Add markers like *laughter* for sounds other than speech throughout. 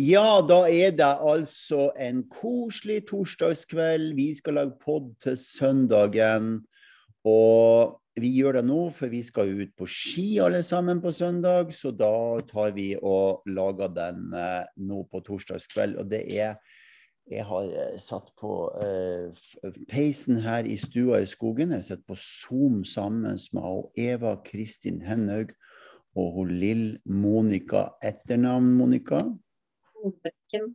Ja, da er det altså en koselig torsdagskveld. Vi skal lage pod til søndagen. Og vi gjør det nå, for vi skal ut på ski alle sammen på søndag. Så da tar vi og lager den eh, nå på torsdagskveld. Og det er Jeg har eh, satt på eh, peisen her i stua i skogen. Jeg sitter på Zoom sammen med Eva Kristin Henhaug og hun Lill Monica. Etternavn, Monica? Solbrekken.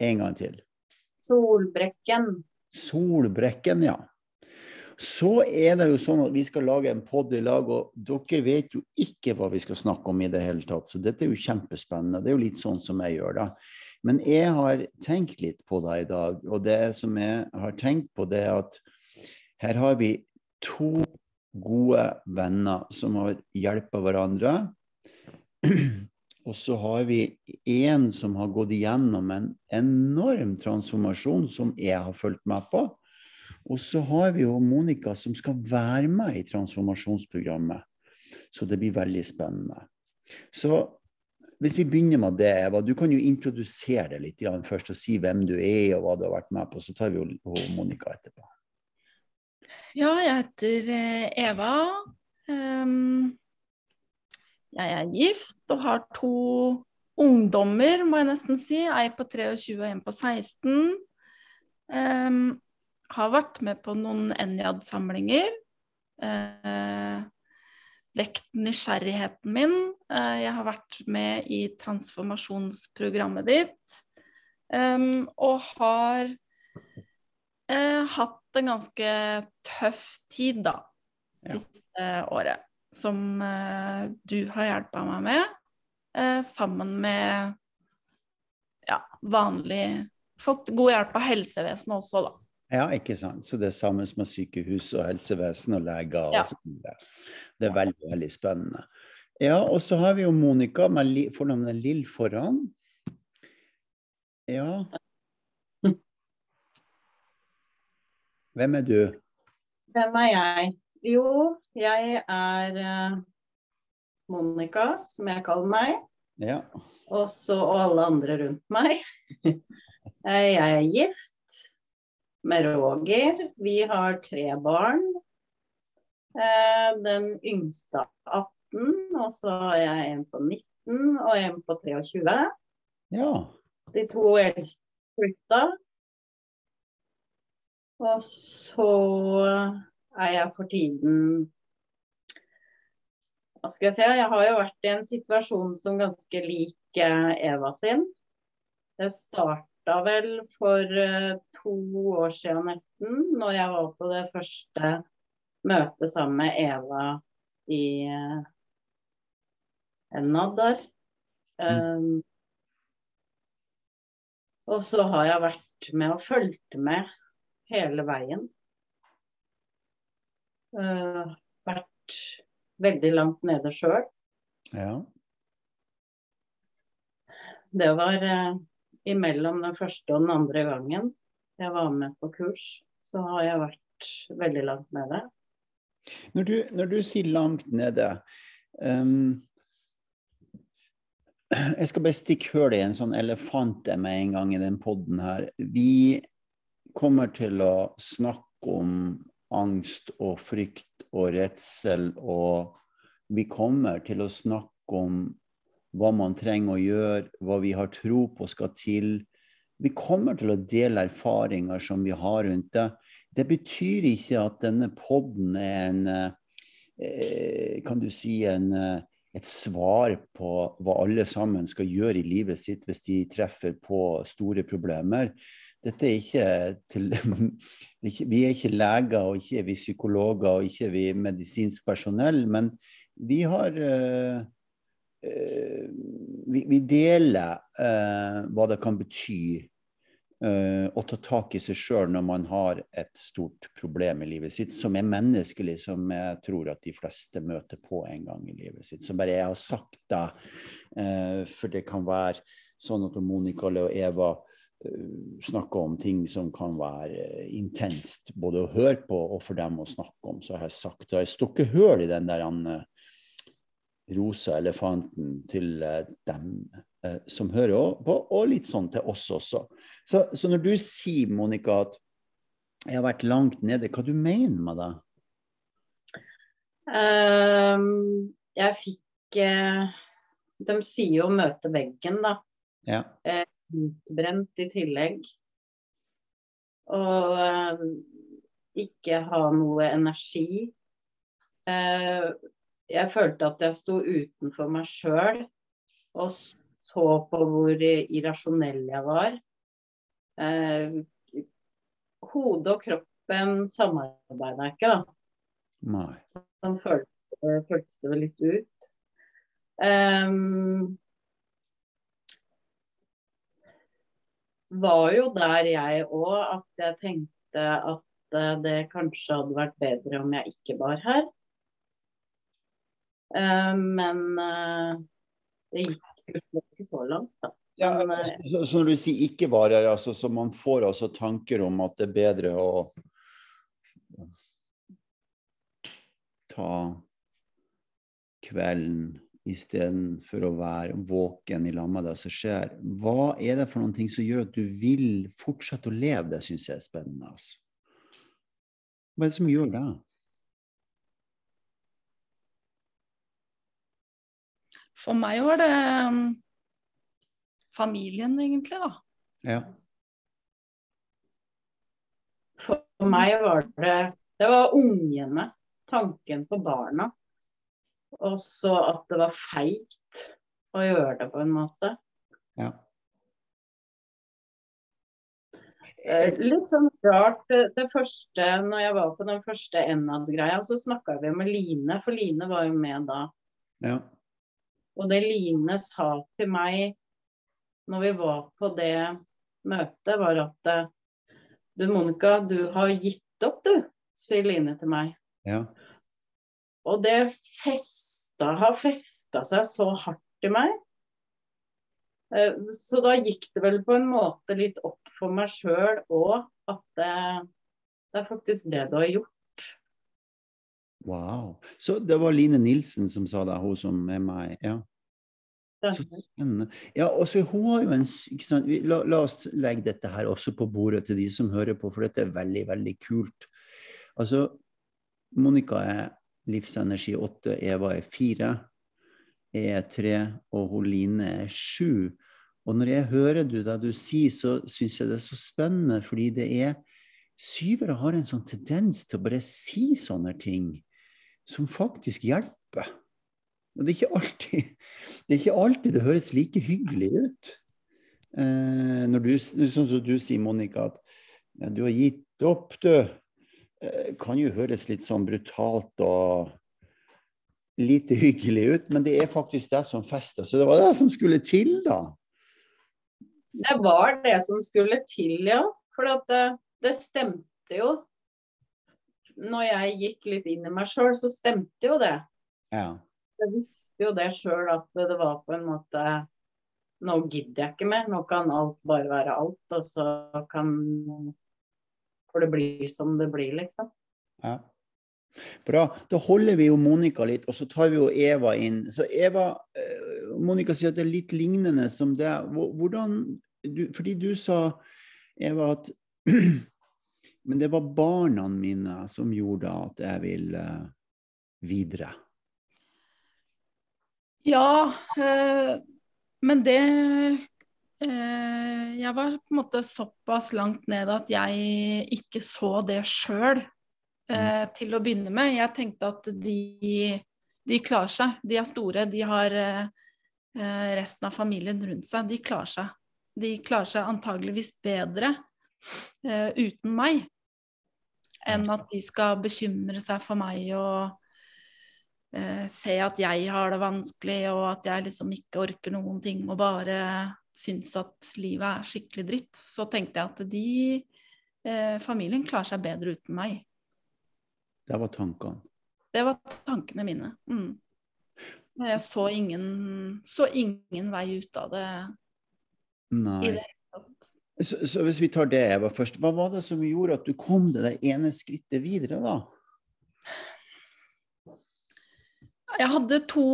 En gang til. Solbrekken. Solbrekken, ja. Så er det jo sånn at vi skal lage en pod i lag, og dere vet jo ikke hva vi skal snakke om i det hele tatt. Så dette er jo kjempespennende. Det er jo litt sånn som jeg gjør, da. Men jeg har tenkt litt på det i dag, og det som jeg har tenkt på, det er at her har vi to gode venner som har hjulpet hverandre. Og så har vi en som har gått igjennom en enorm transformasjon som jeg har fulgt med på. Og så har vi jo Monica som skal være med i transformasjonsprogrammet. Så det blir veldig spennende. Så hvis vi begynner med det, Eva, du kan jo introdusere deg litt først og si hvem du er og hva du har vært med på. Så tar vi jo Monica etterpå. Ja, jeg heter eh, Eva. Um, jeg er gift og har to ungdommer, må jeg nesten si. Ei på 23 og en på 16. Um, har vært med på noen Enjad-samlinger. Uh, vekt nysgjerrigheten min. Uh, jeg har vært med i transformasjonsprogrammet ditt. Um, og har uh, hatt en ganske tøff tid, da, siste ja. året som eh, du har hjulpet meg med, eh, sammen med ja, vanlig Fått god hjelp av helsevesenet også, da. Ja, ikke sant. Så det er sammen med sykehus og helsevesen og leger og ja. sånn. Det er veldig, veldig spennende. Ja, og så har vi jo Monica med fornavnet Lill foran. Ja. Hvem er du? Hvem er jeg? Jo, jeg er uh, Monica, som jeg kaller meg. Ja. Også, og alle andre rundt meg. *laughs* jeg er gift med Roger. Vi har tre barn. Uh, den yngste er 18, og så har jeg en på 19 og en på 23. Ja. De to eldste flytta. Og så er jeg for tiden Hva skal jeg si? Jeg har jo vært i en situasjon som ganske lik eh, Eva sin. Det starta vel for uh, to år siden nesten, når jeg var på det første møtet sammen med Eva i uh, Nadar. Um, og så har jeg vært med og fulgt med hele veien. Uh, vært veldig langt nede sjøl. Ja. Det var uh, imellom den første og den andre gangen jeg var med på kurs, så har jeg vært veldig langt nede. Når du, når du sier langt nede um, Jeg skal bare stikke hull i en sånn elefant med en gang i den poden her. Vi kommer til å snakke om angst og frykt og redsel, og vi kommer til å snakke om hva man trenger å gjøre, hva vi har tro på skal til. Vi kommer til å dele erfaringer som vi har rundt det. Det betyr ikke at denne poden er en eh, Kan du si en, eh, et svar på hva alle sammen skal gjøre i livet sitt hvis de treffer på store problemer dette er ikke til *laughs* Vi er ikke leger, og ikke er vi psykologer, og ikke er vi medisinsk personell, men vi har uh, uh, vi, deler uh, hva det kan bety å ta tak i seg sjøl når man har et stort problem i livet sitt, som er menneskelig, som jeg tror at de fleste møter på en gang i livet sitt. Som bare jeg har sagt da, for det kan være sånn at Monica og Eva Eh, snakke om ting som kan være eh, intenst, både å høre på og for dem å snakke om. Så har jeg sagt, og jeg stukket hull i den der han, rosa elefanten til eh, dem eh, som hører på, og litt sånn til oss også. Så, så når du sier, Monica, at jeg har vært langt nede, hva du mener med det? Um, jeg fikk uh, De sier jo 'møte veggen', da. Ja. Uh, utbrent i tillegg. Og eh, ikke ha noe energi. jeg følte at jeg sto utenfor meg sjøl og så på hvor irrasjonell jeg var. hodet og kroppen samarbeida ikke, da. Nei. Sånn føltes det litt ut. Um, var jo der jeg òg at jeg tenkte at eh, det kanskje hadde vært bedre om jeg ikke var her. Uh, men uh, det gikk jo ikke så langt, da. Ja, uh, så, så når du sier ikke var her, altså, så man får altså tanker om at det er bedre å ta kvelden istedenfor å være våken i lag med det som skjer. Hva er det for noen ting som gjør at du vil fortsette å leve? Det syns jeg er spennende. Altså. Hva er det som gjør det? For meg var det um, familien, egentlig, da. Ja. For meg var det Det var ungene. Tanken på barna. Og så at det var feigt å gjøre det på en måte. ja. Eh, Litt sånn rart det, det første, når jeg var på den første Enad-greia, så snakka vi med Line, for Line var jo med da. ja. Og det Line sa til meg når vi var på det møtet, var at eh, du Monica, du har gitt opp, du, sier Line til meg. ja. Og det festa, har festa seg så hardt i meg. Eh, Så da gikk det vel på en måte litt opp for meg sjøl òg at det, det er faktisk det du har gjort. Wow. Så det var Line Nilsen som sa det, hun som er meg. Ja. Så spennende. Ja, også, hun har jo en sant? La, la oss legge dette her også på bordet til de som hører på, for dette er veldig, veldig kult. Altså, Monica er livsenergi åtte, Eva er fire, jeg er tre, og Holine Line er sju. Og når jeg hører du det du sier, så syns jeg det er så spennende, fordi det er Syvere har en sånn tendens til å bare si sånne ting som faktisk hjelper. Og det er ikke alltid det, ikke alltid det høres like hyggelig ut. Eh, når du, sånn som du sier, Monica, at ja, du har gitt opp, du. Eh, kan jo høres litt sånn brutalt og lite hyggelig ut, men det er faktisk det som fester. Så det var det som skulle til, da. Det var det som skulle til, ja. For det, det stemte jo. Når jeg gikk litt inn i meg sjøl, så stemte jo det. Ja. Jeg visste jo det sjøl at det var på en måte Nå gidder jeg ikke mer. Nå kan alt bare være alt, og så kan For det blir som det blir, liksom. Ja. Bra. Da holder vi jo Monica litt, og så tar vi jo Eva inn. Så Eva, eh, Monica sier at det er litt lignende som det. Hvor- Hvordan du, Fordi du sa, Eva, at *clears throat* Men det var barna mine som gjorde at jeg vil eh, videre. Ja, øh, men det Jeg var på en måte såpass langt ned at jeg ikke så det sjøl eh, til å begynne med. Jeg tenkte at de, de klarer seg. De er store. De har eh, eh, resten av familien rundt seg. De klarer seg. De klarer seg antageligvis bedre eh, uten meg enn at de skal bekymre seg for meg og eh, se at jeg har det vanskelig, og at jeg liksom ikke orker noen ting og bare syns at livet er skikkelig dritt. Så tenkte jeg at de eh, familien klarer seg bedre uten meg. Det var tankene. Det var tankene mine. Mm. Jeg så ingen, så ingen vei ut av det Nei. det. Så, så hvis vi tar det Eva først, hva var det som gjorde at du kom det ene skrittet videre, da? Jeg hadde to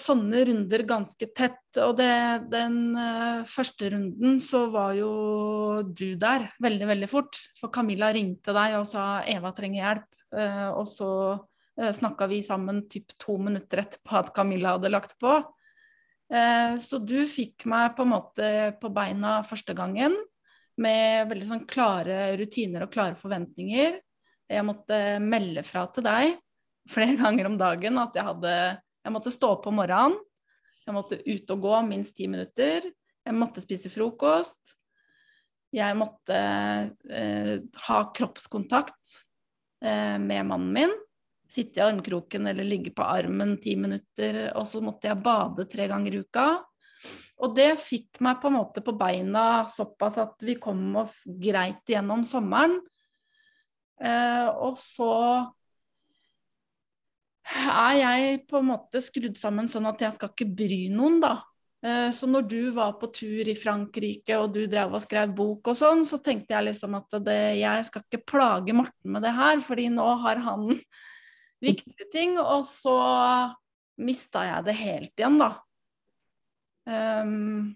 sånne runder ganske tett, og det, den uh, første runden så var jo du der veldig, veldig fort. For Camilla ringte deg og sa Eva trenger hjelp, uh, og så uh, snakka vi sammen typ to minutter etterpå at Camilla hadde lagt på. Uh, så du fikk meg på en måte på beina første gangen med veldig sånn klare rutiner og klare forventninger. Jeg måtte melde fra til deg flere *laughs* ganger om dagen at jeg hadde Jeg måtte stå opp om morgenen. Jeg måtte ut og gå minst ti minutter. Jeg måtte spise frokost. Jeg måtte eh, ha kroppskontakt eh, med mannen min. Sitte i armkroken eller ligge på armen ti minutter. Og så måtte jeg bade tre ganger i uka. Og det fikk meg på en måte på beina såpass at vi kom oss greit gjennom sommeren. Eh, og så er jeg på en måte skrudd sammen sånn at jeg skal ikke bry noen, da. Eh, så når du var på tur i Frankrike og du drev og skrev bok og sånn, så tenkte jeg liksom at det, jeg skal ikke plage Morten med det her, fordi nå har han *laughs* viktige ting. Og så mista jeg det helt igjen, da. Um,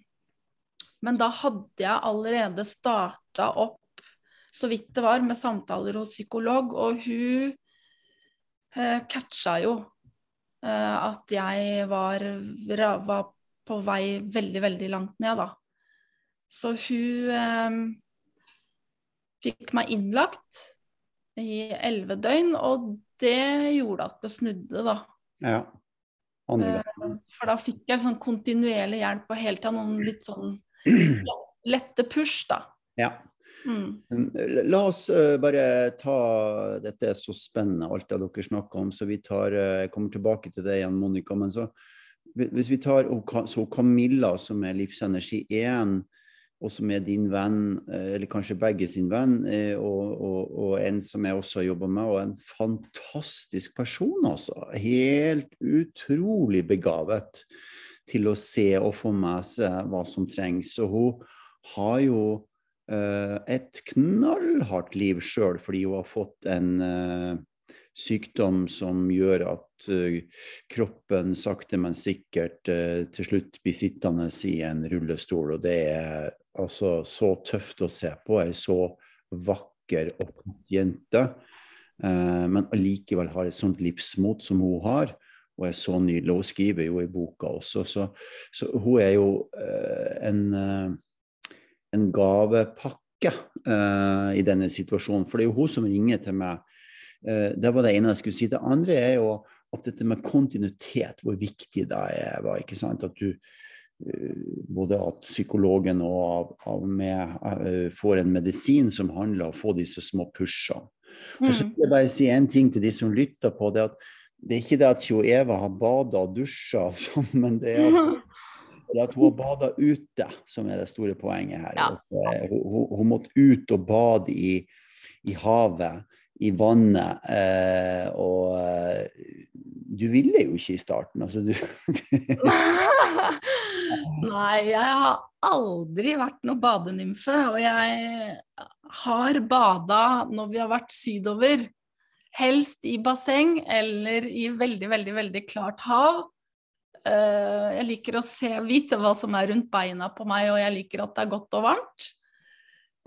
men da hadde jeg allerede starta opp så vidt det var med samtaler hos psykolog, og hun catcha jo eh, at jeg var, var, på vei veldig, veldig langt ned, da. Så hun eh, fikk meg innlagt i elleve døgn, og det gjorde at det snudde, da. Ja. Eh, for da fikk jeg sånn kontinuerlig hjelp og hele tida noen litt sånn *clears throat* lette push, da. Ja. Mm. La oss uh, bare ta Dette er så spennende, alt det dere snakker om, så vi tar, uh, kommer tilbake til det igjen, Monica. Men så, hvis vi tar så Camilla, som er Livsenergi 1, og som er din venn, eller kanskje begge sin venn, og, og, og, en som jeg også har jobba med, og en fantastisk person, altså. Helt utrolig begavet til å se og få med seg hva som trengs. Og hun har jo Eh, et knallhardt liv sjøl, fordi hun har fått en uh, sykdom som gjør at uh, kroppen sakte, men sikkert til slutt blir sittende i en rullestol. Og det er altså så tøft å se på. Ei så vakker og flott jente, men allikevel har et sånt livsmot som hun har. Og er så nydelig. Hun skriver jo i boka også, så, så hun er jo en en gavepakke uh, i denne situasjonen. For det er jo hun som ringer til meg. Uh, det var det ene jeg skulle si. Det andre er jo at dette med kontinuitet, hvor viktig det er. Var, ikke sant? At du uh, både at psykologen og av, av med, får en medisin som handler om å få disse små pushene. Og så mm. vil jeg bare si en ting til de som lytter på det. at det er ikke det at Jo Eva har bada og dusja, sånn, men det er at *laughs* det at hun har bada ute, som er det store poenget her. Ja. Eh, hun, hun, hun, måtte ut og bade i, i havet, i vannet. Eh, og eh, du ville jo ikke i starten, altså du *laughs* Nei, jeg har aldri vært noe badenymfe. Og jeg har bada når vi har vært sydover. Helst i basseng eller i veldig, veldig, veldig klart hav. Uh, jeg liker å se, vite hva som er rundt beina på meg, og jeg liker at det er godt og varmt.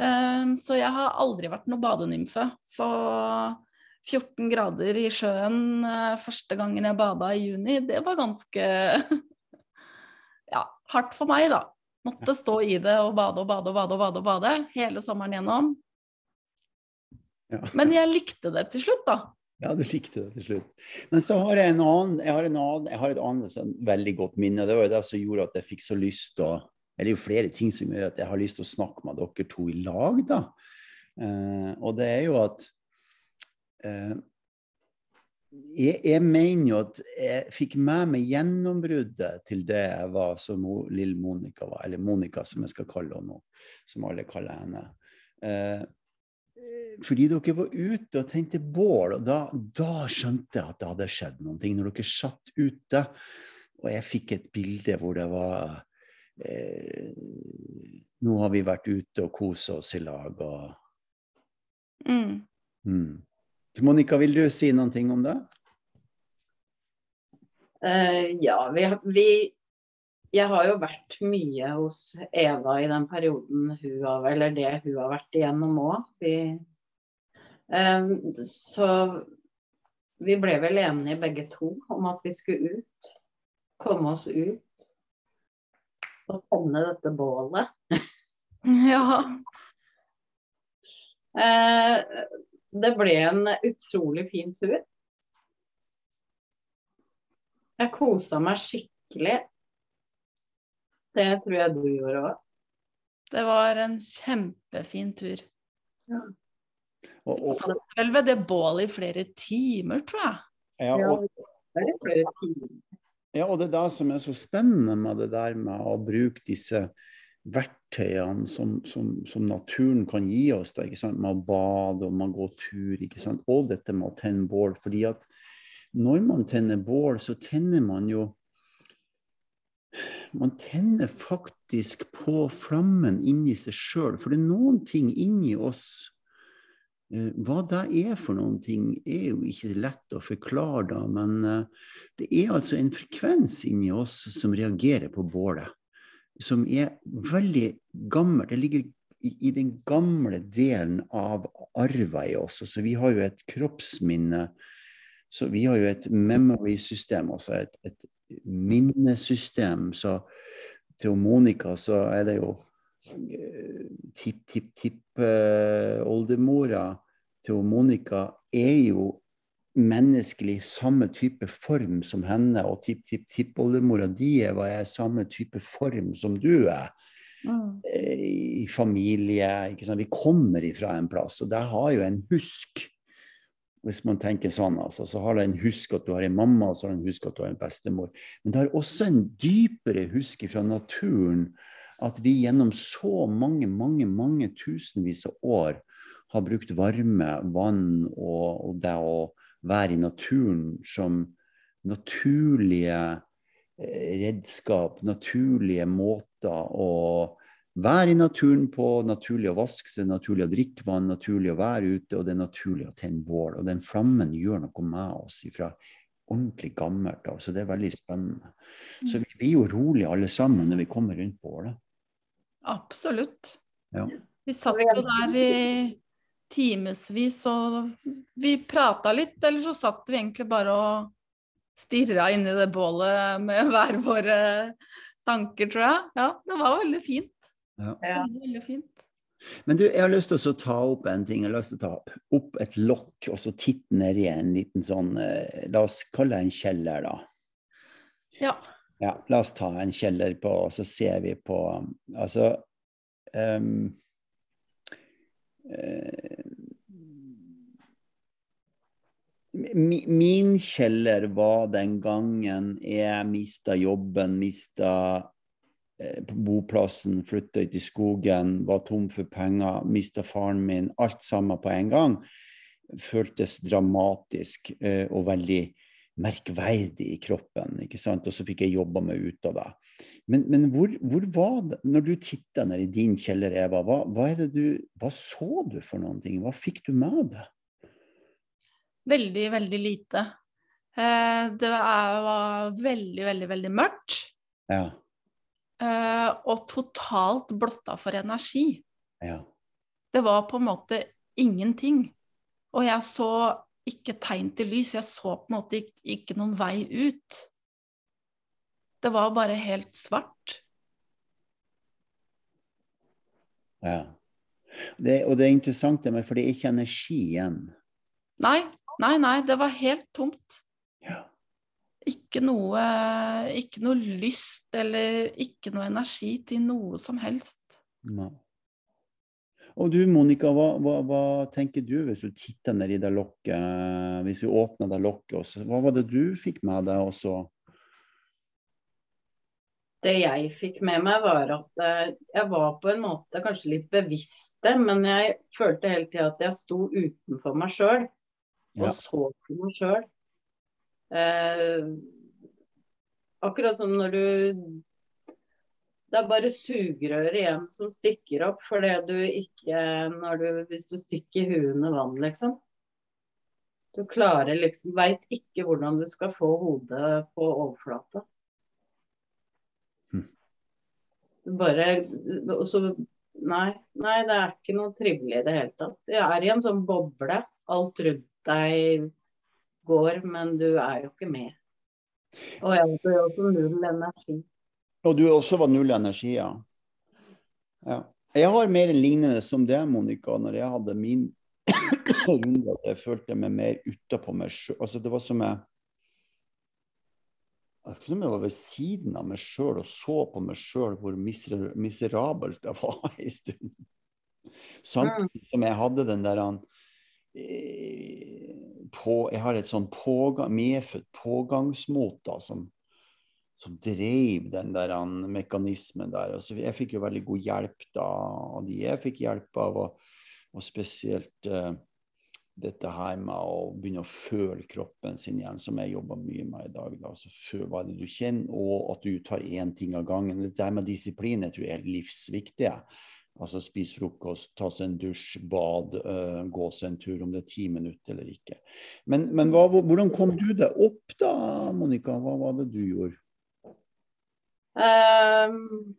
Uh, så jeg har aldri vært noe badenymfe. Så 14 grader i sjøen uh, første gangen jeg bada i juni, det var ganske *laughs* ja, hardt for meg, da. Måtte stå i det og bade og bade og bade og bade, og bade hele sommeren gjennom. Ja. Men jeg likte det til slutt, da. Ja, du likte det til slutt. Men så har jeg en annen, jeg har, en annen, jeg har et annet sånn, veldig godt minne. Det var jo det som gjorde at jeg fikk så lyst til å Eller det er jo flere ting som gjør at jeg har lyst til å snakke med dere to i lag, da. Eh, og det er jo at eh, jeg, jeg, mener jo at jeg fikk med meg gjennombruddet til det jeg var som lille Monica var, eller Monica som jeg skal kalle henne nå, som alle kaller henne. Uh, fordi dere var ute og tente bål, og da, da, skjønte jeg at det hadde skjedd noe. Når dere satt ute, og jeg fikk et bilde hvor det var eh, Nå har vi vært ute og kosa oss i lag og mm. Mm. Monica, vil du si noen ting om det? Uh, ja, vi, vi Jeg har jo vært mye hos Eva i den perioden hun har Eller det hun har vært igjennom òg. Eh, så vi ble vel enige begge to om at vi skulle ut. Komme oss ut. Og tenne dette bålet. *laughs* Ja. Eh, det ble en utrolig fin tur. Jeg kosa meg skikkelig. Det tror jeg du gjorde òg. Det var en kjempefin tur. Og, Vi satt vel ved det bålet i flere timer, tror jeg. ja, og, det ja, og det er det som er så spennende med det der med å bruke disse verktøyene som, som, som naturen kan gi oss, da, ikke sant? med å bade og med å gå tur, ikke sant? og dette med å tenne bål. fordi at når man tenner bål, så tenner man jo Man tenner faktisk på flammen inni seg sjøl. For det er noen ting inni oss eh, Hva det er for noen ting, er jo ikke lett å forklare, da. Men eh, det er altså en frekvens inni oss som reagerer på bålet. Som er veldig gammel. Det ligger i, den gamle delen av arva i oss. Altså, vi har jo et kroppsminne. Så vi har jo et memory-system, altså et, et minnesystem. Så til Monica så er det jo tipp-tipp-tipp-oldemora til Monica er jo menneskelig samme type form som henne, og tipp-tipp-tippoldemora di er samme type form som du er. Mm. Eh, I familie. Vi kommer ifra en plass, og det har jo en husk. Hvis man tenker sånn, altså, så har det en husk at du har en mamma, og så har det en husk at du har en bestemor. Men det har også en dypere husk fra naturen at vi gjennom så mange, mange, mange tusenvis av år har brukt varme, vann og, og det å være i naturen som naturlige eh, redskap, naturlige måter å være i naturen på, naturlig å vaske seg, naturlig å drikke vann, naturlig å være ute, og det er naturlig å tenne bål. Og den flammen gjør noe med oss ifra ordentlig gammelt av, så det er veldig spennende. Så vi blir jo rolige alle sammen når vi kommer rundt bålet. Absolutt. Ja. Vi satt jo der i timevis, og vi prata litt, eller så satt vi egentlig bare og stirra inn i det bålet med *laughs* hver våre tanker, tror jeg. Ja, det var veldig fint. Ja. Veldig, veldig fint. Men du, jeg har lyst til å ta opp en ting. Jeg har lyst til å ta opp, opp et lokk og så titte ned i en liten sånn eh, La oss kalle det en kjeller, da. Ja. Ja, la oss ta en kjeller på, og så ser vi på Altså um, uh, Min kjeller var den gangen jeg mista jobben, mista eh, boplassen, flytta ut i skogen, var tom for penger, mista faren min. Alt sammen på en gang. Føltes dramatisk eh, og veldig merkverdig i kroppen. ikke sant? Og så fikk jeg jobba meg ut av det. Men, men hvor, hvor, var det Når du titta ned i din kjeller, Eva, hva, hva, er det du, hva så du for noen ting? Hva fikk du med deg? Veldig, veldig lite. Eh, det var veldig, veldig, veldig mørkt. Ja. Eh, og totalt blotta for energi. ja. Det var på en måte ingenting. Og jeg så ikke tegn til lys. Jeg så på en måte ikke, ikke noen vei ut. Det var bare helt svart. ja. Det, og det er interessant, det med, for det er ikke energi igjen. Nei, nei, nei, det var helt tomt. Ikke noe, ikke noe lyst eller ikke noe energi til noe som helst. Nei. Og du Monica, hva, hva, hva, tenker du hvis du titter ned i det lokket, hvis vi åpner det lokket, også, hva var det du fikk med deg også? Det jeg fikk med meg, var at eh, jeg var på en måte kanskje litt bevisst det, men jeg følte hele tida at jeg sto utenfor meg sjøl og Ja. så på meg sjøl. Eh, akkurat som når du Det er bare sugerøret igjen som stikker opp fordi du ikke du, Hvis du stikker huet under vann, liksom. Du klarer liksom Veit ikke hvordan du skal få hodet på overflata. Hm. Du bare og så, nei, nei, det er ikke noe trivelig i det hele tatt. Jeg er i en sånn boble. Alt rundt deg går, men du er jo ikke med. Og jeg jo også null energi. Og du også var null energi, ja. ja. Jeg har mer lignende som det, Monica, når jeg hadde min runde, at jeg følte meg mer utapå meg sjøl. Altså, det var som jeg som jeg var ved siden av meg sjøl og så på meg sjøl hvor miser miserabelt jeg var *laughs* en stund. Samtidig som jeg hadde den der eh, på, Jeg har et sånn pågang, medfødt pågangsmot da, som, som drev den der mekanismen der. Altså, jeg fikk jo veldig god hjelp da av de jeg fikk hjelp av, og, og spesielt uh, dette her med å begynne å føle kroppen sin igjen, som jeg jobber mye med i dag. Da. Altså, føl hva det du kjenner, og at du tar én ting av gangen. Dette med disiplin jeg tror jeg er livsviktig. Altså spise frokost, ta seg en dusj, bad, uh, gå seg en tur, om det er ti minutter eller ikke. Men, men hva, hvordan kom du deg opp da, Monica? Hva var det du gjorde? Um,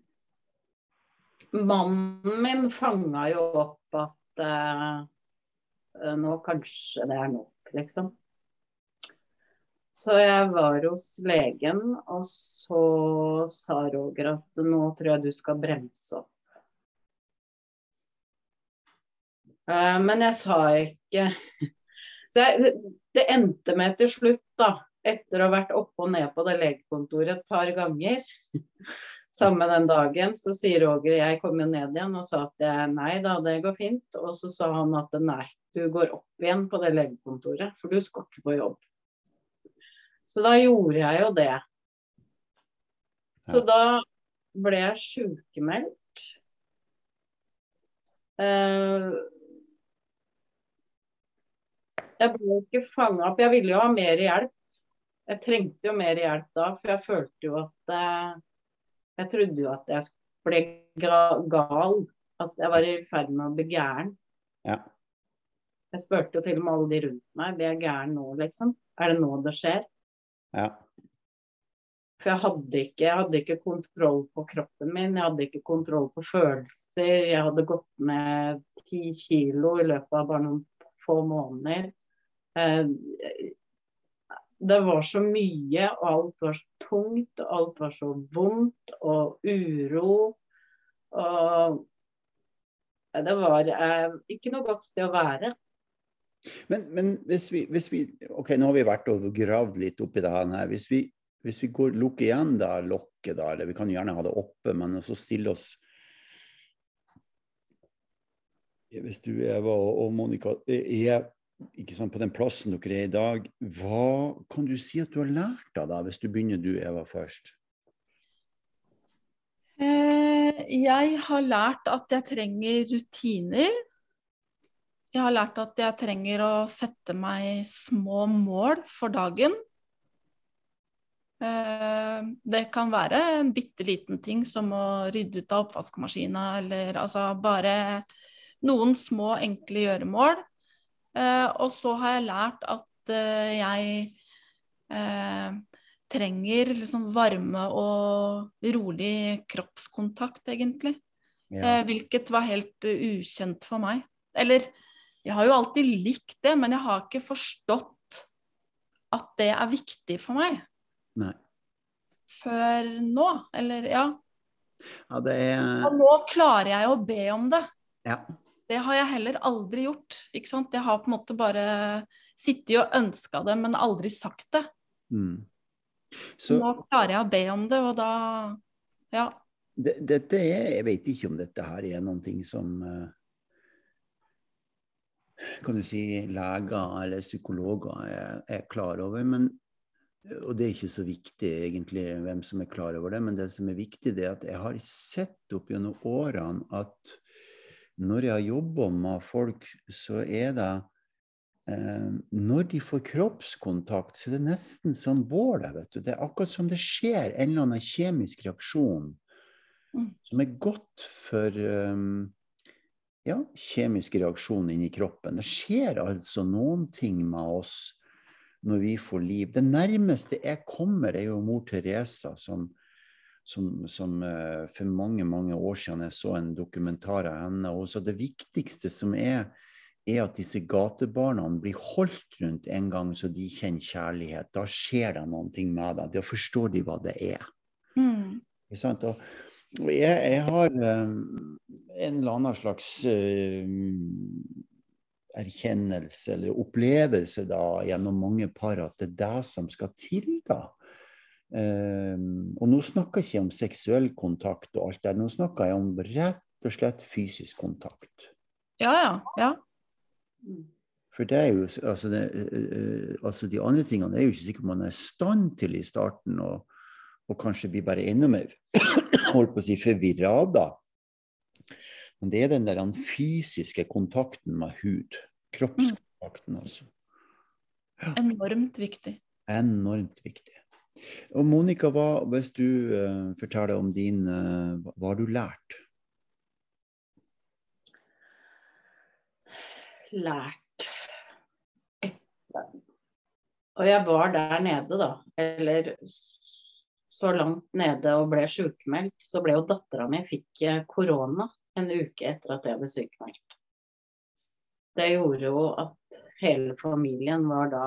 mannen min fanga jo opp at uh, nå kanskje det er nok, liksom. Så jeg var hos legen, og så sa Roger at nå tror jeg du skal bremse opp. Uh, men jeg sa ikke Så jeg, det endte med til slutt, da, etter å ha vært oppe og ned på det legekontoret et par ganger *laughs* samme den dagen, så sier Roger jeg kom jo ned igjen og sa at jeg, nei da, det går fint. Og så sa han at nei, du går opp igjen på det legekontoret, for du skal ikke på jobb. Så da gjorde jeg jo det. Så da ble jeg sykemeldt. Uh, jeg ble ikke fanga opp. Jeg ville jo ha mer hjelp. Jeg trengte jo mer hjelp da, for jeg følte jo at uh, Jeg trodde jo at jeg ble gal. At jeg var i ferd med å bli gæren. Ja. Jeg spurte jo til og med alle de rundt meg. Blir jeg gæren nå, liksom? Er det nå det skjer? Ja. For jeg hadde, ikke, jeg hadde ikke kontroll på kroppen min, jeg hadde ikke kontroll på følelser. Jeg hadde gått ned ti kilo i løpet av bare noen få måneder. Eh, det var så mye, og alt var så tungt, og alt var så vondt, og uro. Og det var eh, ikke noe godt sted å være. Men, men hvis, vi, hvis, vi, OK, nå har vi vært og gravd litt oppi det her. Hvis vi, hvis vi går, lukker igjen da, lokket, da, eller vi kan gjerne ha det oppe, men også stille oss Hvis du, Eva og Monica, er sant, på den plassen dere er i dag, hva kan du si at du har lært av deg, hvis du begynner du, Eva, først? Eh, jeg har lært at jeg trenger rutiner. Jeg har lært at jeg trenger å sette meg små mål for dagen. Eh, det kan være en bitte liten ting som å rydde ut av oppvaskmaskina, eller altså bare noen små, enkle gjøremål og så har jeg lært at uh, jeg uh, trenger liksom varme og rolig kroppskontakt, egentlig. Ja. hvilket var helt ukjent for meg. Eller jeg har jo alltid likt det, men jeg har ikke forstått at det er viktig for meg. Nei. Før nå, eller ja. ja det er... Og nå klarer jeg å be om det. Ja. Det har jeg heller aldri gjort. ikke sant? Jeg har på en måte bare sittet og ønska det, men aldri sagt det. Mm. Så, Nå klarer jeg å be om det, og da ja. Det, dette er, Jeg vet ikke om dette her er noen ting som eh, kan du si leger eller psykologer er, er klar over. Men, og det er ikke så viktig egentlig hvem som er klar over det, men det som er viktig, det er at jeg har sett opp gjennom årene at når jeg har jobba med folk, så er det eh, Når de får kroppskontakt, så er det nesten som bålet. vet du. Det er akkurat som det skjer en eller annen kjemisk reaksjon mm. som er godt for um, ja, kjemisk reaksjon inni kroppen. Det skjer altså noen ting med oss når vi får liv. Det nærmeste jeg kommer, er jo mor Teresa, som, som, som uh, for mange mange år siden jeg så en dokumentar av henne. Og så det viktigste som er, er at disse gatebarna blir holdt rundt en gang så de kjenner kjærlighet. Da skjer det noe med dem. Da forstår de hva det er. Mm. Og, og jeg, jeg, har um, en eller annen slags uh, erkjennelse eller opplevelse da, gjennom mange par at det er det som skal til. da. Um, og nå snakker jeg ikke om seksuell kontakt og alt det, nå snakker jeg om rett og slett fysisk kontakt. Ja, ja. ja. For det er jo, altså, det, uh, altså De andre tingene er jo ikke sikkert man er i stand til i starten. og og kanskje blir bare enda mer *coughs* holdt på å si, forvirra av da. Men det er den der den fysiske kontakten med hud. Kroppskontakten, altså. Ja. Enormt viktig. Enormt viktig. Og Monica, hva, hvis du uh, forteller om din uh, Hva har du lært? Lært Og jeg var der nede, da. Eller så langt nede og ble sykemeldt, så ble jo dattera mi fikk eh, korona en uke etter at jeg ble sykemeldt. Det gjorde jo at hele familien var da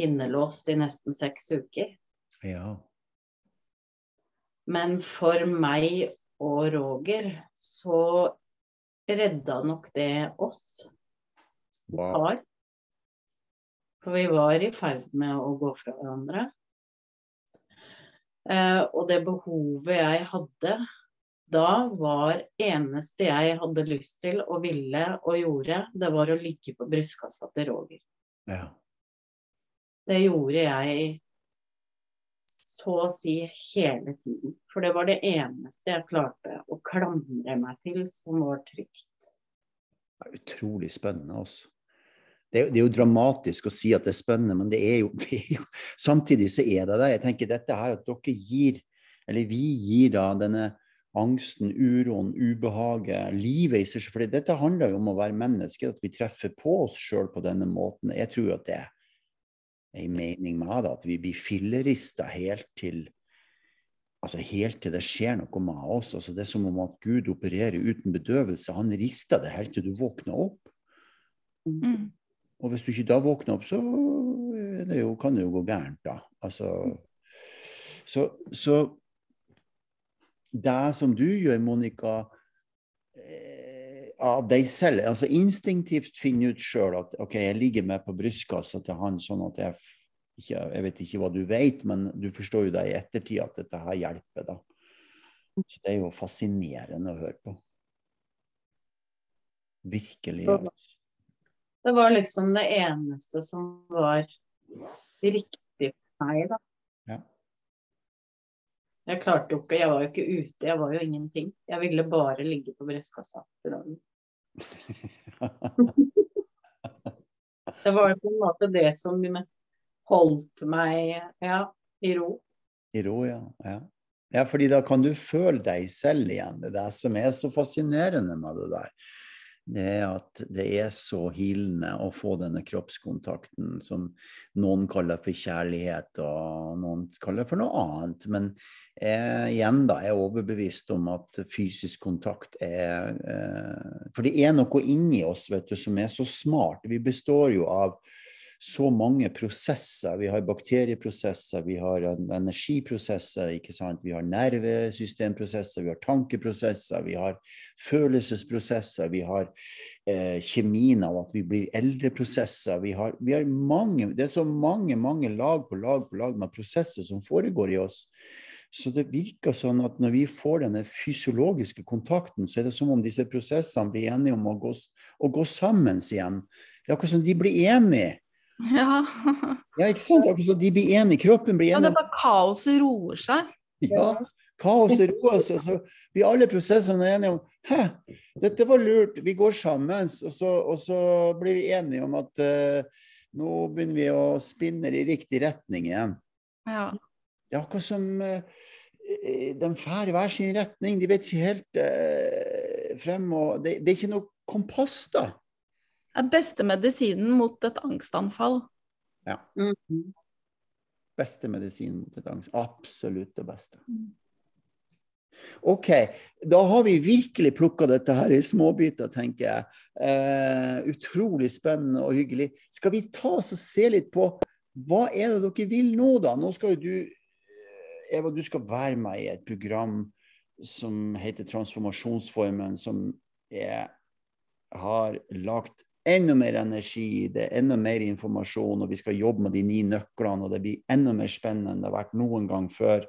innelåst i nesten seks uker. Ja. Men for meg og Roger så redda nok det oss wow. For vi var i ferd med å gå fra hverandre. Eh, og det behovet jeg hadde da, var eneste jeg hadde lyst til og ville og gjorde, det var å ligge på brystkassa til Roger. Ja. Det gjorde jeg så å si hele tiden. For det var det eneste jeg klarte å klamre meg til som var trygt. Det er utrolig spennende, altså det det er, jo dramatisk å si at det er spennende, men det er, jo, *laughs* det er jo, samtidig så er det det. Jeg tenker dette her at dere gir, eller vi gir da denne angsten, uroen, ubehaget, livet i seg selv. For dette handler jo om å være menneske, at vi treffer på oss sjøl på denne måten. Jeg tror at det er en mening med det, at vi blir fillerista helt til altså helt til det skjer noe med oss. Altså det er som om at Gud opererer uten bedøvelse. Han rister det helt til du våkner opp. Mm. Og hvis du ikke da våkner opp, så det jo, kan det jo gå gærent, da. Altså, så, så det som du gjør, Monica, av deg selv, altså instinktivt finne ut sjøl at OK, jeg ligger med på brystkassa til han sånn at jeg ikke, Jeg vet ikke hva du vet, men du forstår jo da i ettertid at dette her hjelper, da. Så det er jo fascinerende å høre på. Virkelig. Altså. Det var liksom det eneste som var riktig for meg, da. Jeg klarte jo ikke, jeg var jo ikke ute, jeg var jo ingenting. Jeg ville bare ligge på brystkassa til dagen. *laughs* det var på en måte det som holdt meg ja, i ro. I ro, ja. ja. Ja, fordi da kan du føle deg selv igjen. Det er det som er så fascinerende med det der det er at det er så hilende å få denne kroppskontakten som noen kaller for kjærlighet, og noen kaller for noe annet. Men jeg, igjen da, jeg er overbevist om at fysisk kontakt er eh, For det er noe inni oss vet du, som er så smart. Vi består jo av så mange prosesser. Vi har bakterieprosesser, vi har energiprosesser, ikke sant? vi har nervesystemprosesser, vi har tankeprosesser, vi har følelsesprosesser, vi har eh, kjemien av at vi blir eldre-prosesser. Vi vi har mange, det er så mange, mange lag på lag på lag med prosesser som foregår i oss. Så det virker sånn at når vi får denne fysiologiske kontakten, så er det som om disse prosessene blir enige om å gå, å gå sammen igjen. Det er akkurat som de blir enige. *laughs* Ja. ja, ikke sant? Akkurat de blir enige, kroppen blir enig. Ja, det er bare kaoset roer seg. Ja, kaoset roer seg. Så blir alle prosessene enige om Hæ, dette var lurt, vi går sammen. Og så, og så blir vi enige om at uh, nå begynner vi å spinne i riktig retning igjen. Ja. Det er akkurat som uh, de drar i hver sin retning. De vet ikke helt uh, frem og Det, det er ikke noe kompass, da. Er beste medisinen mot et angstanfall. Ja. Mm. Beste medisin mot et angst. Absolutt det beste. Mm. OK, da har vi virkelig plukka dette her i småbiter, tenker jeg. Eh, utrolig spennende og hyggelig. Skal vi ta oss og se litt på hva er det dere vil nå, da? Nå skal jo du, eh, Eva, du skal være med i et program som heter Transformasjonsformen, som er, har lagt enda mer energi, det er enda mer informasjon, og vi skal jobbe med de ni nøklene, og det blir enda mer spennende enn det har vært noen gang før.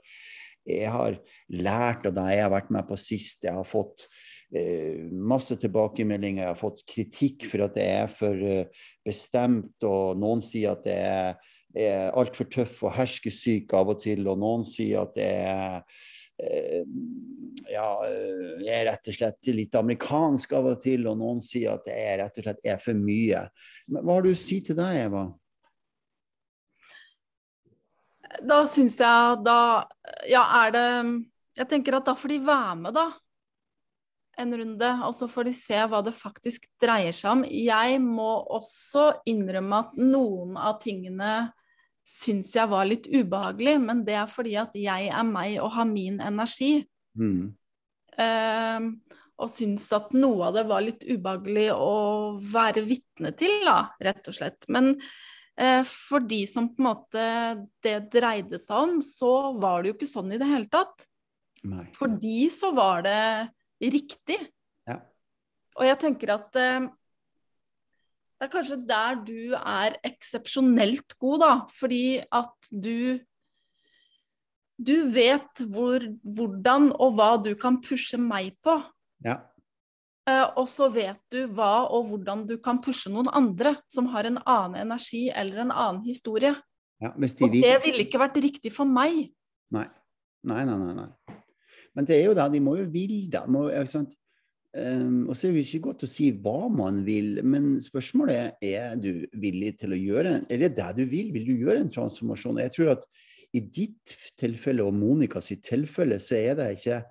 Jeg har lært av deg jeg har vært med på sist. Jeg har fått eh, masse tilbakemeldinger. Jeg har fått kritikk for at det er for eh, bestemt, og noen sier at det er, er altfor tøff og herskesyk av og til, og noen sier at det er ja, eh, jeg er rett og slett litt amerikansk av og til, og noen sier at jeg rett og slett er for mye. Men hva har du å si til deg, Eva? Da syns jeg da Ja, er det Jeg tenker at da får de være med, da. En runde, og så får de se hva det faktisk dreier seg om. Jeg må også innrømme at noen av tingene syns jeg var litt ubehagelig, men det er fordi at jeg er meg og har min energi. Mm. Uh, og syns at noe av det var litt ubehagelig å være vitne til, da, rett og slett. Men uh, for de som på en måte det dreide seg om, så var det jo ikke sånn i det hele tatt. Nei. For de så var det riktig. Ja. Og jeg tenker at eh, det er kanskje der du er eksepsjonelt god, da. Fordi at du Du vet hvor, hvordan og hva du kan pushe meg på. Ja. Uh, og så vet du hva og hvordan du kan pushe noen andre som har en annen energi eller en annen historie. ja. De Og det ville ikke vært riktig for meg. Nei. Nei, nei, nei. nei. Men det er jo da, de må jo ville da. Må? Um, og så er det ikke godt å si hva man vil, men spørsmålet er er du villig til å gjøre en, Eller det du vil, vil du gjøre en transformasjon? Jeg tror at i ditt tilfelle og Monicas tilfelle, så er det ikke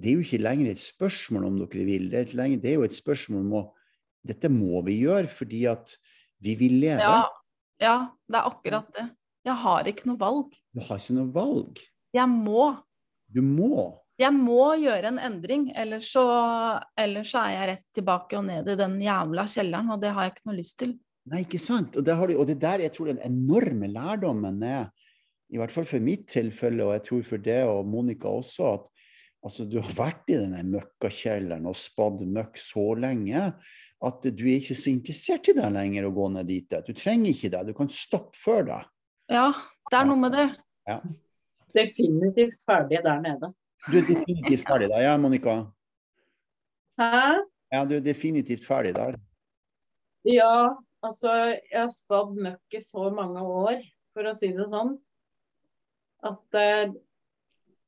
Det er jo ikke lenger et spørsmål om dere vil, det er, lenger, det er jo et spørsmål om å Dette må vi gjøre fordi at vi vil leve. Ja, ja, det er akkurat det. Jeg har ikke noe valg. Du har ikke noe valg. Jeg må. Du må. Jeg må gjøre en endring, ellers så, ellers så er jeg rett tilbake og ned i den jævla kjelleren, og det har jeg ikke noe lyst til. Nei, ikke sant? Og det, har du, og det der jeg tror den enorme lærdommen er, i hvert fall for mitt tilfelle, og jeg tror for det og Monica også, at altså, du har vært i denne møkkakjelleren og spadd møkk så lenge at du er ikke så interessert i det lenger å gå ned dit. Du trenger ikke det. Du kan stoppe før det. Ja, det er noe med det. Definitivt ferdig der nede. Du er definitivt ferdig da. Ja, Monica? Hæ? Ja, du er definitivt ferdig der. Ja, altså jeg har spadd møkk i så mange år, for å si det sånn, at eh,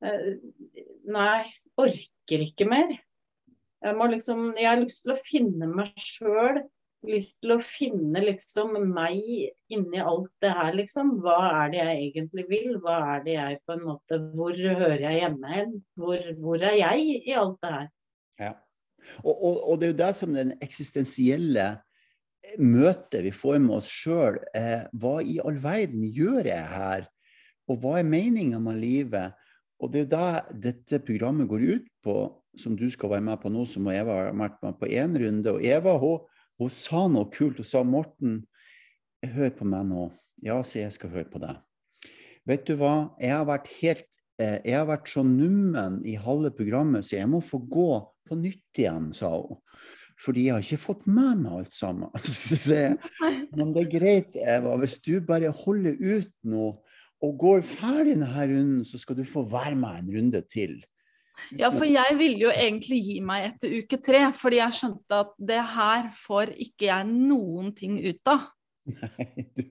eh, Nei, orker ikke mer. Jeg må liksom Jeg har lyst til å finne meg sjøl. Lyst til å finne liksom meg inni alt det her, liksom. Hva er det jeg egentlig vil? Hva er det jeg på en måte Hvor hører jeg hjemme hen? Hvor, hvor er jeg i alt det her? Ja. Og, og, og det er jo det som den eksistensielle møtet vi får med oss sjøl. Eh, hva i all verden gjør jeg her? Og hva er meninga med livet? Og det er jo det dette programmet går ut på, som du skal være med på nå, som Eva har vært med på én runde. Og Eva hun, hun sa noe kult. Hun sa Morten, hør på meg nå. Ja, så jeg skal høre på deg. Vet du hva, jeg har vært helt eh, jeg har vært så nummen i halve programmet, så jeg må få gå på nytt igjen, sa hun. Fordi jeg har ikke fått med meg alt sammen. *laughs* Jeg, men det er greit, Eva. Hvis du bare holder ut nå og går ferdig denne runden, så skal du få være med en runde til. Ja, for jeg ville jo egentlig gi meg etter uke tre, fordi jeg skjønte at det her får ikke jeg noen ting ut av. Nei, du,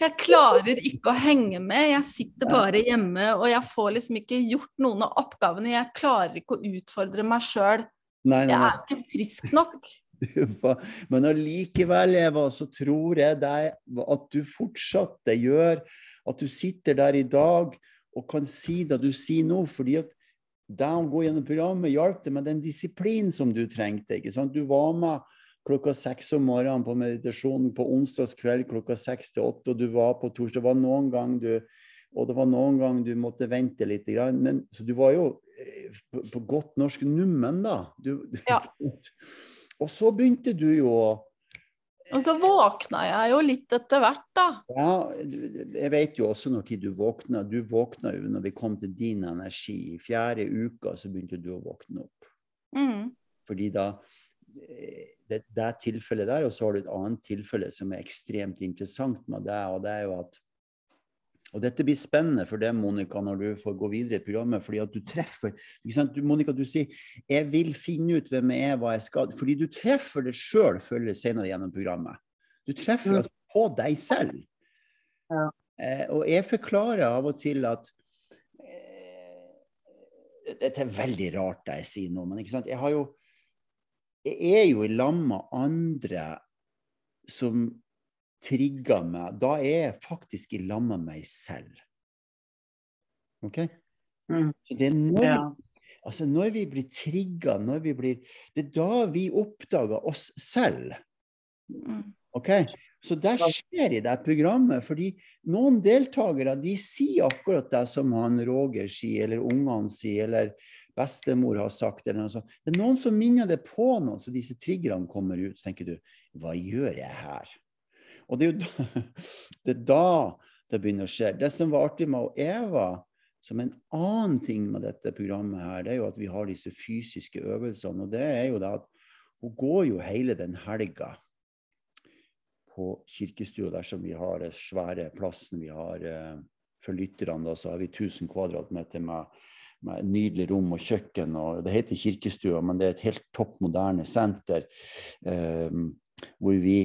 Jeg klarer ikke å henge med. Jeg sitter bare hjemme og jeg får liksom ikke gjort noen av oppgavene. Jeg klarer ikke å utfordre meg sjøl. Jeg er ikke frisk nok. *laughs* Men allikevel, Eva, så tror jeg deg at du fortsatt gjør at du sitter der i dag og kan si det du sier nå. fordi at det å gå gjennom programmet hjalp det med den disiplinen som du trengte. ikke sant? Du var med klokka seks om morgenen på meditasjon på onsdagskveld klokka seks til åtte, og du var på torsdag. Det var noen gang du og det var noen gang du måtte vente litt. Men, så du var jo eh, på, på godt norsk nummen, da. Du, Ja. *laughs* og så begynte du jo Og så våkna jeg jo litt etter hvert, da. Ja, jeg vet jo også når tid du våkna. Du våkna jo når vi kom til din energi. I fjerde uka så begynte du å våkne opp. Mm. Fordi da eh, det, det tilfellet der, og så har du et annet tilfelle som er ekstremt interessant med deg, og det er jo at og dette blir spennende for deg, Monica, når du får gå videre i programmet. fordi at du treffer ikke sant? Du, Monica, du sier 'jeg vil finne ut hvem jeg er, hva jeg skal'. Fordi du treffer det sjøl senere gjennom programmet. Du treffer Mm. altså på deg selv. Ja. Eh, og jeg forklarer av og til at eh, Dette er veldig rart det jeg sier nå, men ikke sant? jeg har jo Jeg er jo i lag med andre som trigger meg. Da er jeg faktisk i lag med meg selv. OK? Mm. Det er når, Ja. altså når vi blir trigga, når vi blir Det er da vi oppdager oss selv. Mm. Ok, Så det skjer i det programmet, fordi noen deltakere de sier akkurat det som han Roger sier, eller ungene sier, eller bestemor har sagt. eller noe sånt. Det er noen som minner det på noe, så disse triggerne kommer ut. Så tenker du hva gjør jeg her? Og det er jo da *laughs* det, er da det begynner å skje. Det som var artig med Eva, som en annen ting med dette programmet her, det er jo at vi har disse fysiske øvelsene. Og det er jo det at hun går jo hele den helga på kirkestua der som vi har den svære plassen vi har eh, for lytterne. Da, så har vi 1000 kvadratmeter med, med nydelig rom og kjøkken. og Det heter kirkestua, men det er et helt topp moderne senter eh, hvor vi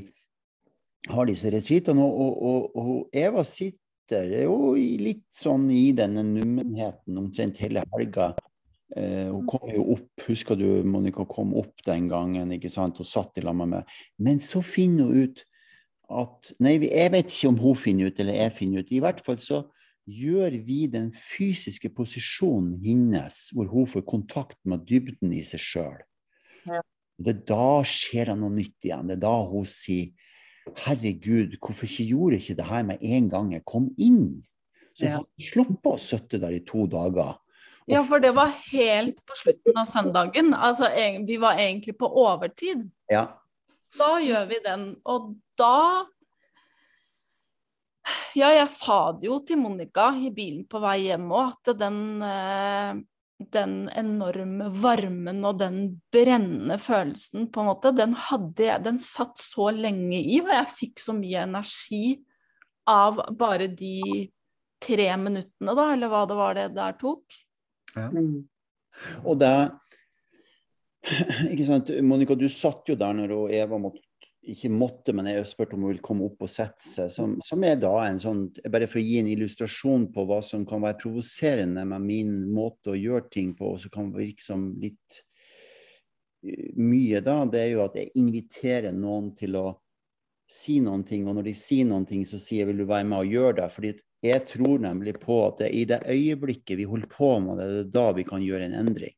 har disse retreatene. Og, og, og, Eva sitter jo litt sånn i denne nummenheten omtrent hele helga. Eh, hun kom jo opp, husker du Monica kom opp den gangen ikke sant, og satt i lag med meg. Men så finner hun ut at Nei, jeg vet ikke om hun finner ut, eller jeg finner ut. I hvert fall så gjør vi den fysiske posisjonen hennes, hvor hun får kontakt med dybden i seg sjøl. Ja. Det er da skjer det noe nytt igjen. Det er da hun sier Herregud, hvorfor ikke gjorde jeg ikke det her med en gang jeg kom inn? Så Ja. hun sluppet å sitte der i to dager. Og Ja, for det var helt på slutten av søndagen. Altså, vi var egentlig på overtid. Ja. Da gjør vi den. Og da Ja, jeg sa det jo til Monica i bilen på vei hjem òg, at den, eh, den enorme varmen og den brennende følelsen, på en måte, den hadde jeg Den satt så lenge i, og jeg fikk så mye energi av bare de tre minuttene, da, eller hva det var det der tok. Ja. Og det *clears throat* Ikke sant, Monica, du satt jo der når Eva måtte, ikke måtte, men jeg spurte om hun ville komme opp og sette seg. Som, som er da en sånn Bare for å gi en illustrasjon på hva som kan være provoserende med min måte å gjøre ting på, og som kan virke som litt eh, mye, da, det er jo at jeg inviterer noen til å si noen ting, og når de sier noen ting, så sier jeg vil du være med og gjøre det. fordi jeg tror nemlig på at det, er i det øyeblikket vi holder på med det, det er da vi kan gjøre en endring.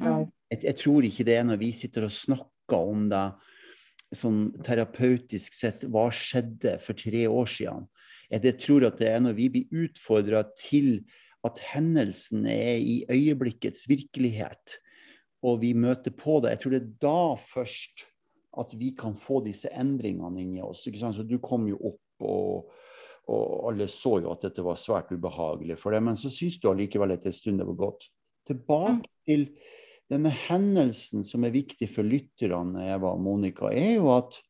Ja. Jeg, jeg tror ikke det er når vi sitter og snakker om det sånn terapeutisk sett, hva skjedde for tre år siden. Jeg, tror at det er når vi blir utfordra til at hendelsen er i øyeblikkets virkelighet, og vi møter på det. Jeg tror det er da først at vi kan få disse endringene inni oss. Ikke sant? Så du kom jo opp, og, og alle så jo at dette var svært ubehagelig for deg, men så syns du allikevel etter en stund det var godt. Tilbake Mm. til denne hendelsen som er viktig for lytterne, Eva og Monica, er jo at,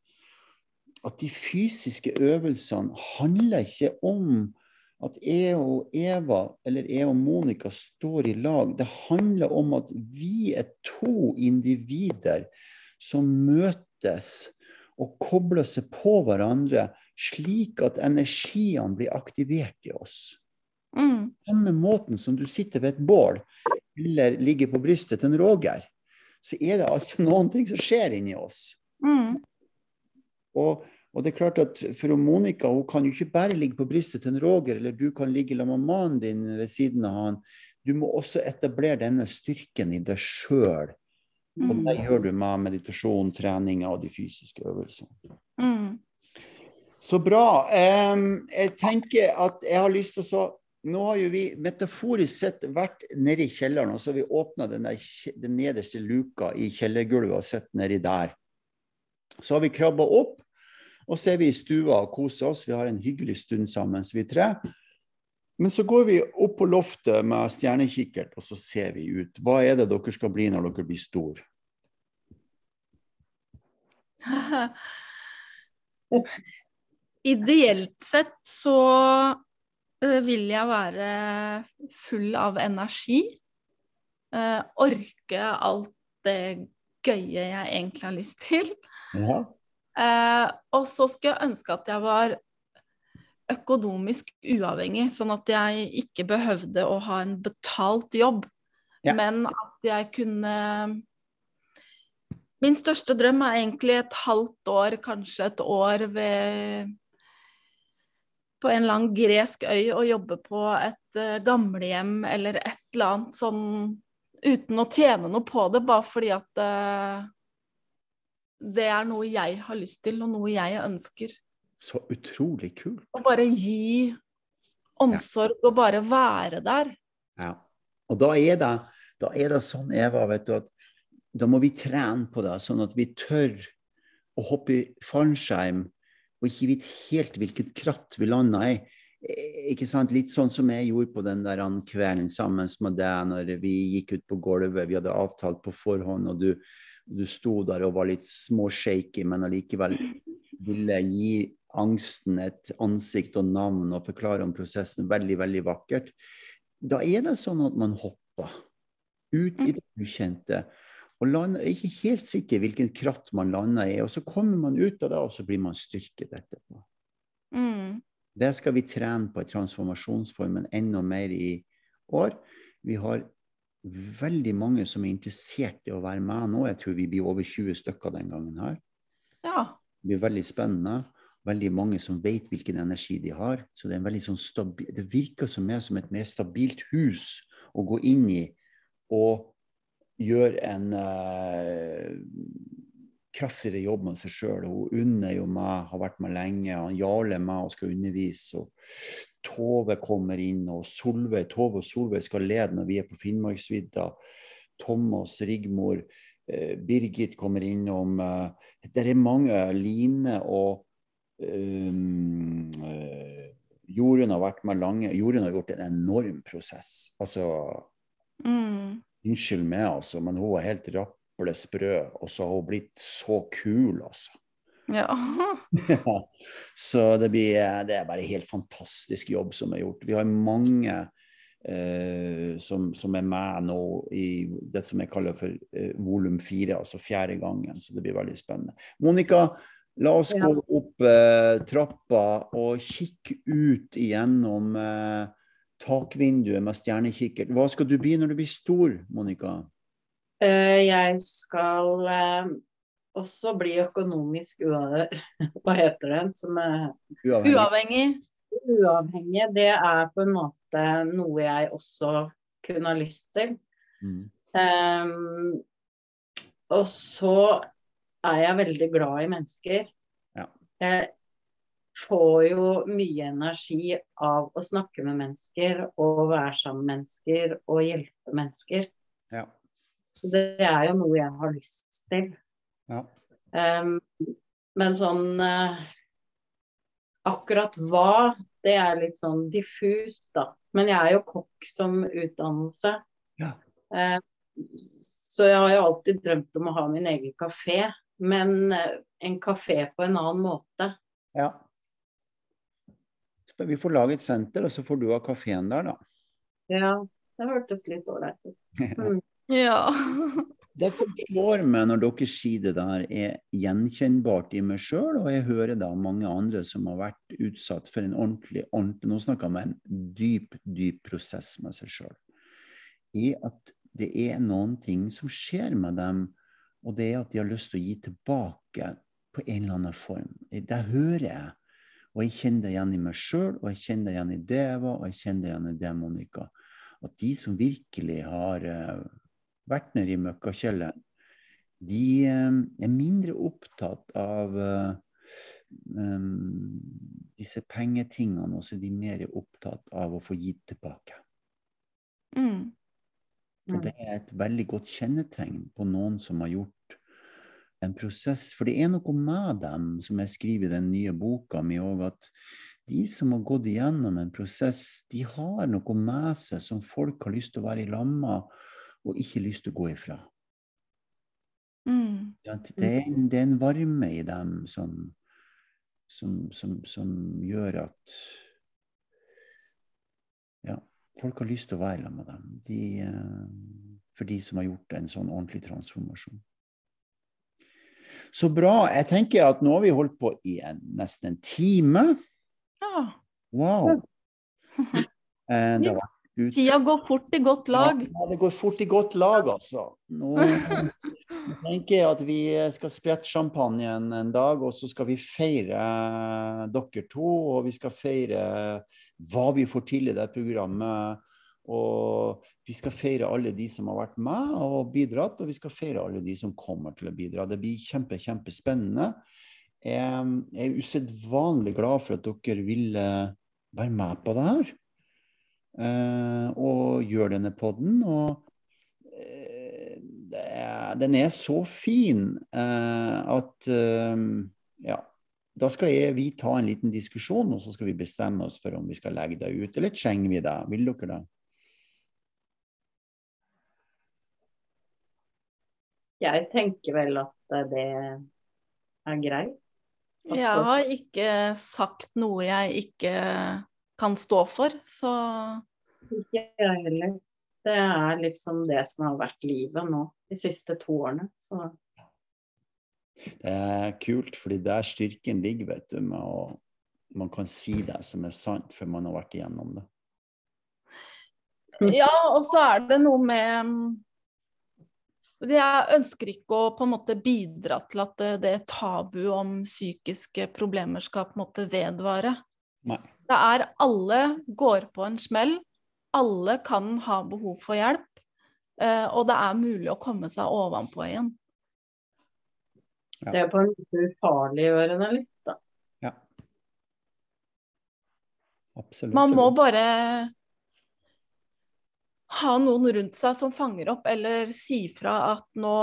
at de fysiske øvelsene handler ikke om at jeg og Eva eller jeg og Monica står i lag. Det handler om at vi er to individer som møtes og kobler seg på hverandre, slik at energiene blir aktivert i oss. Mm. samme måten som du sitter ved et bål eller ligger på brystet til en Roger, så er det altså *laughs* noen ting som skjer inni oss. Mm. Og, og det er klart at for Monica hun kan jo ikke bare ligge på brystet til en Roger, eller du kan ligge med mannen din ved siden av han, du må også etablere denne styrken i deg sjøl. Og Mm. det gjør du med meditasjon, trening og de fysiske øvelsene. Mm. Så bra. Um, jeg tenker at jeg har lyst til å så Nå har jo vi metaforisk sett vært nede i kjelleren, og så har vi åpna den, den nederste luka i kjellergulvet og sett nedi der. Så har vi krabba opp, og så er vi i stua og koser oss. Vi har en hyggelig stund sammen, vi tre. Men så går vi opp på loftet med stjernekikkert, og så ser vi ut. Hva er det dere skal bli når dere blir store? *laughs* Ideelt sett så vil jeg være full av energi. eh, orke alt det gøye jeg egentlig har lyst til. Ja. Eh, og så skulle jeg ønske at jeg var økonomisk uavhengig, sånn at jeg ikke behøvde å ha en betalt jobb, Ja. men at jeg kunne Min største drøm er egentlig et halvt år, kanskje et år ved på en eller annen gresk øy og jobbe på et uh, gamlehjem eller et eller annet sånn uten å tjene noe på det, bare fordi at uh, det er noe jeg har lyst til, og noe jeg ønsker. Så utrolig kult. Å bare gi omsorg og bare være der. Ja. Og da er det, da er det sånn, Eva, vet du, at da må vi trene på det, sånn at vi tør å hoppe i fallskjerm og ikke vite helt hvilket kratt vi landa i. Eh, Ikke sant? Litt sånn som jeg gjorde på den der kvelden sammen med deg når vi gikk ut på gulvet. Vi hadde avtalt på forhånd, og du, du sto der og var litt småshaky, men allikevel ville gi angsten et ansikt og navn og forklare om prosessen veldig, veldig vakkert. Da er det sånn at man hopper ut i det ukjente. Og land, er ikke helt sikker hvilken kratt man lander i. Og så kommer man ut av det, og så blir man styrket etterpå. Mm. Det skal vi trene på i transformasjonsformen enda mer i år. Vi har veldig mange som er interessert i å være med nå. Jeg tror vi blir over 20 stykker den gangen her. Ja. Det blir veldig spennende. Veldig mange som vet hvilken energi de har. Så det, er en sånn stabi det virker som, som et mer stabilt hus å gå inn i og gjøre en eh, kraftigere jobb med seg sjøl. Hun unner jo meg, har vært med lenge. Han Jarle med og skal undervise. og Tove kommer inn, og Solveig, Tove og Solveig skal lede når vi er på Finnmarksvidda. Thomas, Rigmor, eh, Birgit kommer innom. Eh, det er mange. Line og um, eh, Jorunn har vært med lange. Jorunn har gjort en enorm prosess. Altså, Mm. Unnskyld meg, altså, men hun er helt raplesprø, og så har hun blitt så kul, altså. Ja. *laughs* *laughs* Ja. Så det, blir, det er bare helt fantastisk jobb som er gjort. Vi har mange eh, som, som er med nå i det som jeg kaller for eh, volum fire, altså fjerde gangen. Så det blir veldig spennende. Monica, la oss gå opp eh, trappa og kikke ut igjennom eh, takvinduet med stjernekikkert. Hva skal du bli når du blir stor, Monica? Eh, jeg skal eh, også bli økonomisk *laughs* Hva heter det? Som er Uavhengig. Uavhengig. uavhengig. Det er på en måte noe jeg også kunne ha lyst til. Mm. Um, og så er jeg veldig glad i mennesker. Ja. Jeg får jo mye energi av å snakke med mennesker og være sammen med mennesker og hjelpe mennesker. Ja. Så det er jo noe jeg har lyst til. Ja. Um, men sånn uh, Akkurat hva, det er litt sånn diffust, da. Men jeg er jo kokk som utdannelse. Ja. Uh, så jeg har jo alltid drømt om å ha min egen kafé. Men eh, en kafé på en annen måte. Ja. Så Vi får lage et senter, og så får du ha kafeen der, da. Ja, det hørtes litt ålreit ut. *laughs* Mm. Ja. *laughs* Det som slår meg når dere sier det der, er gjenkjennbart i meg sjøl, og jeg hører da mange andre som har vært utsatt for en ordentlig, ordentlig Nå snakker jeg om en dyp, dyp prosess med seg sjøl. I at det er noen ting som skjer med dem, og det er at de har lyst til å gi tilbake på en eller annen form. Det hører jeg. Og jeg kjenner det igjen i meg sjøl, og jeg kjenner det igjen i det jeg var, og jeg kjenner det igjen i det, Monica. at de som virkelig har uh, vært nede i møkkakjelleren, de uh, er mindre opptatt av um, disse pengetingene, og så er de mer opptatt av å få gitt tilbake. Mm. For det er et veldig godt kjennetegn på noen som har gjort en prosess. For det er noe med dem, som jeg skriver i den nye boka mi òg, at de som har gått igjennom en prosess, de har noe med seg som folk har lyst til å være i lamma og ikke lyst til å gå ifra. Mm. Ja, det, er en, det, er en, varme i dem som, som, som, som gjør at ja, folk har lyst til å være sammen med dem. De, eh, for de som har gjort en sånn ordentlig transformasjon. Så bra. Jeg tenker at nå har vi holdt på i en, nesten en time. Ja. Wow. *laughs* Eh, det ut... Tida går fort i godt lag. Ja, det går fort i godt lag, altså. *laughs* Nå tenker jeg at vi skal sprette champagnen en dag, og så skal vi feire dere to. Og vi skal feire hva vi får til i det programmet. Og vi skal feire alle de som har vært med og bidratt, og vi skal feire alle de som kommer til å bidra. Det blir kjempe, kjempespennende. Jeg er usedvanlig glad for at dere ville være med på det her. Eh, og gjøre denne poden. Og eh, den er så fin eh, at ja, da skal jeg, vi ta en liten diskusjon, og så skal vi bestemme oss for om vi skal legge det ut, eller trenger vi det? Vil dere det? Jeg tenker vel at det er greit. Jeg har ikke sagt noe jeg ikke kan stå for, så Ikke jeg heller. Det er liksom det som har vært livet nå de siste to årene. Så. Det er kult, fordi der styrken ligger, vet du, med å man kan si det som er sant, for man har vært igjennom det. Ja, og så er det noe med jeg ønsker ikke å på en måte bidra til at det, tabuet tabu om psykiske problemer skal på en måte vedvare. Nei. Det er alle går på en smell. Alle kan ha behov for hjelp. Eh, og det er mulig å komme seg ovenpå igjen. Ja. Det er på en måte ufarliggjørende litt, da. Ja. Absolutt. Man må bare ha noen rundt seg som fanger opp, eller si fra at nå,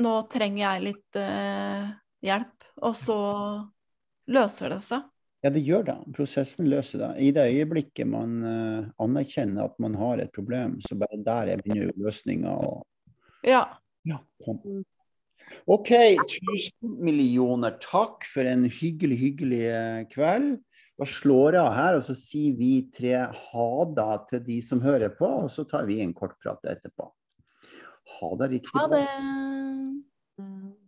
nå trenger jeg litt eh, hjelp, og så løser det seg. Ja, det gjør det. Prosessen løser det. I det øyeblikket man uh, anerkjenner at man har et problem, så bare der er begynner løsninga. Ja. ja kom. OK, tusen millioner takk for en hyggelig, hyggelig eh, kveld. Da slår jeg av her, og så sier vi tre ha da til de som hører på, og så tar vi en kort prat etterpå. Ha det riktig bra. Ha det.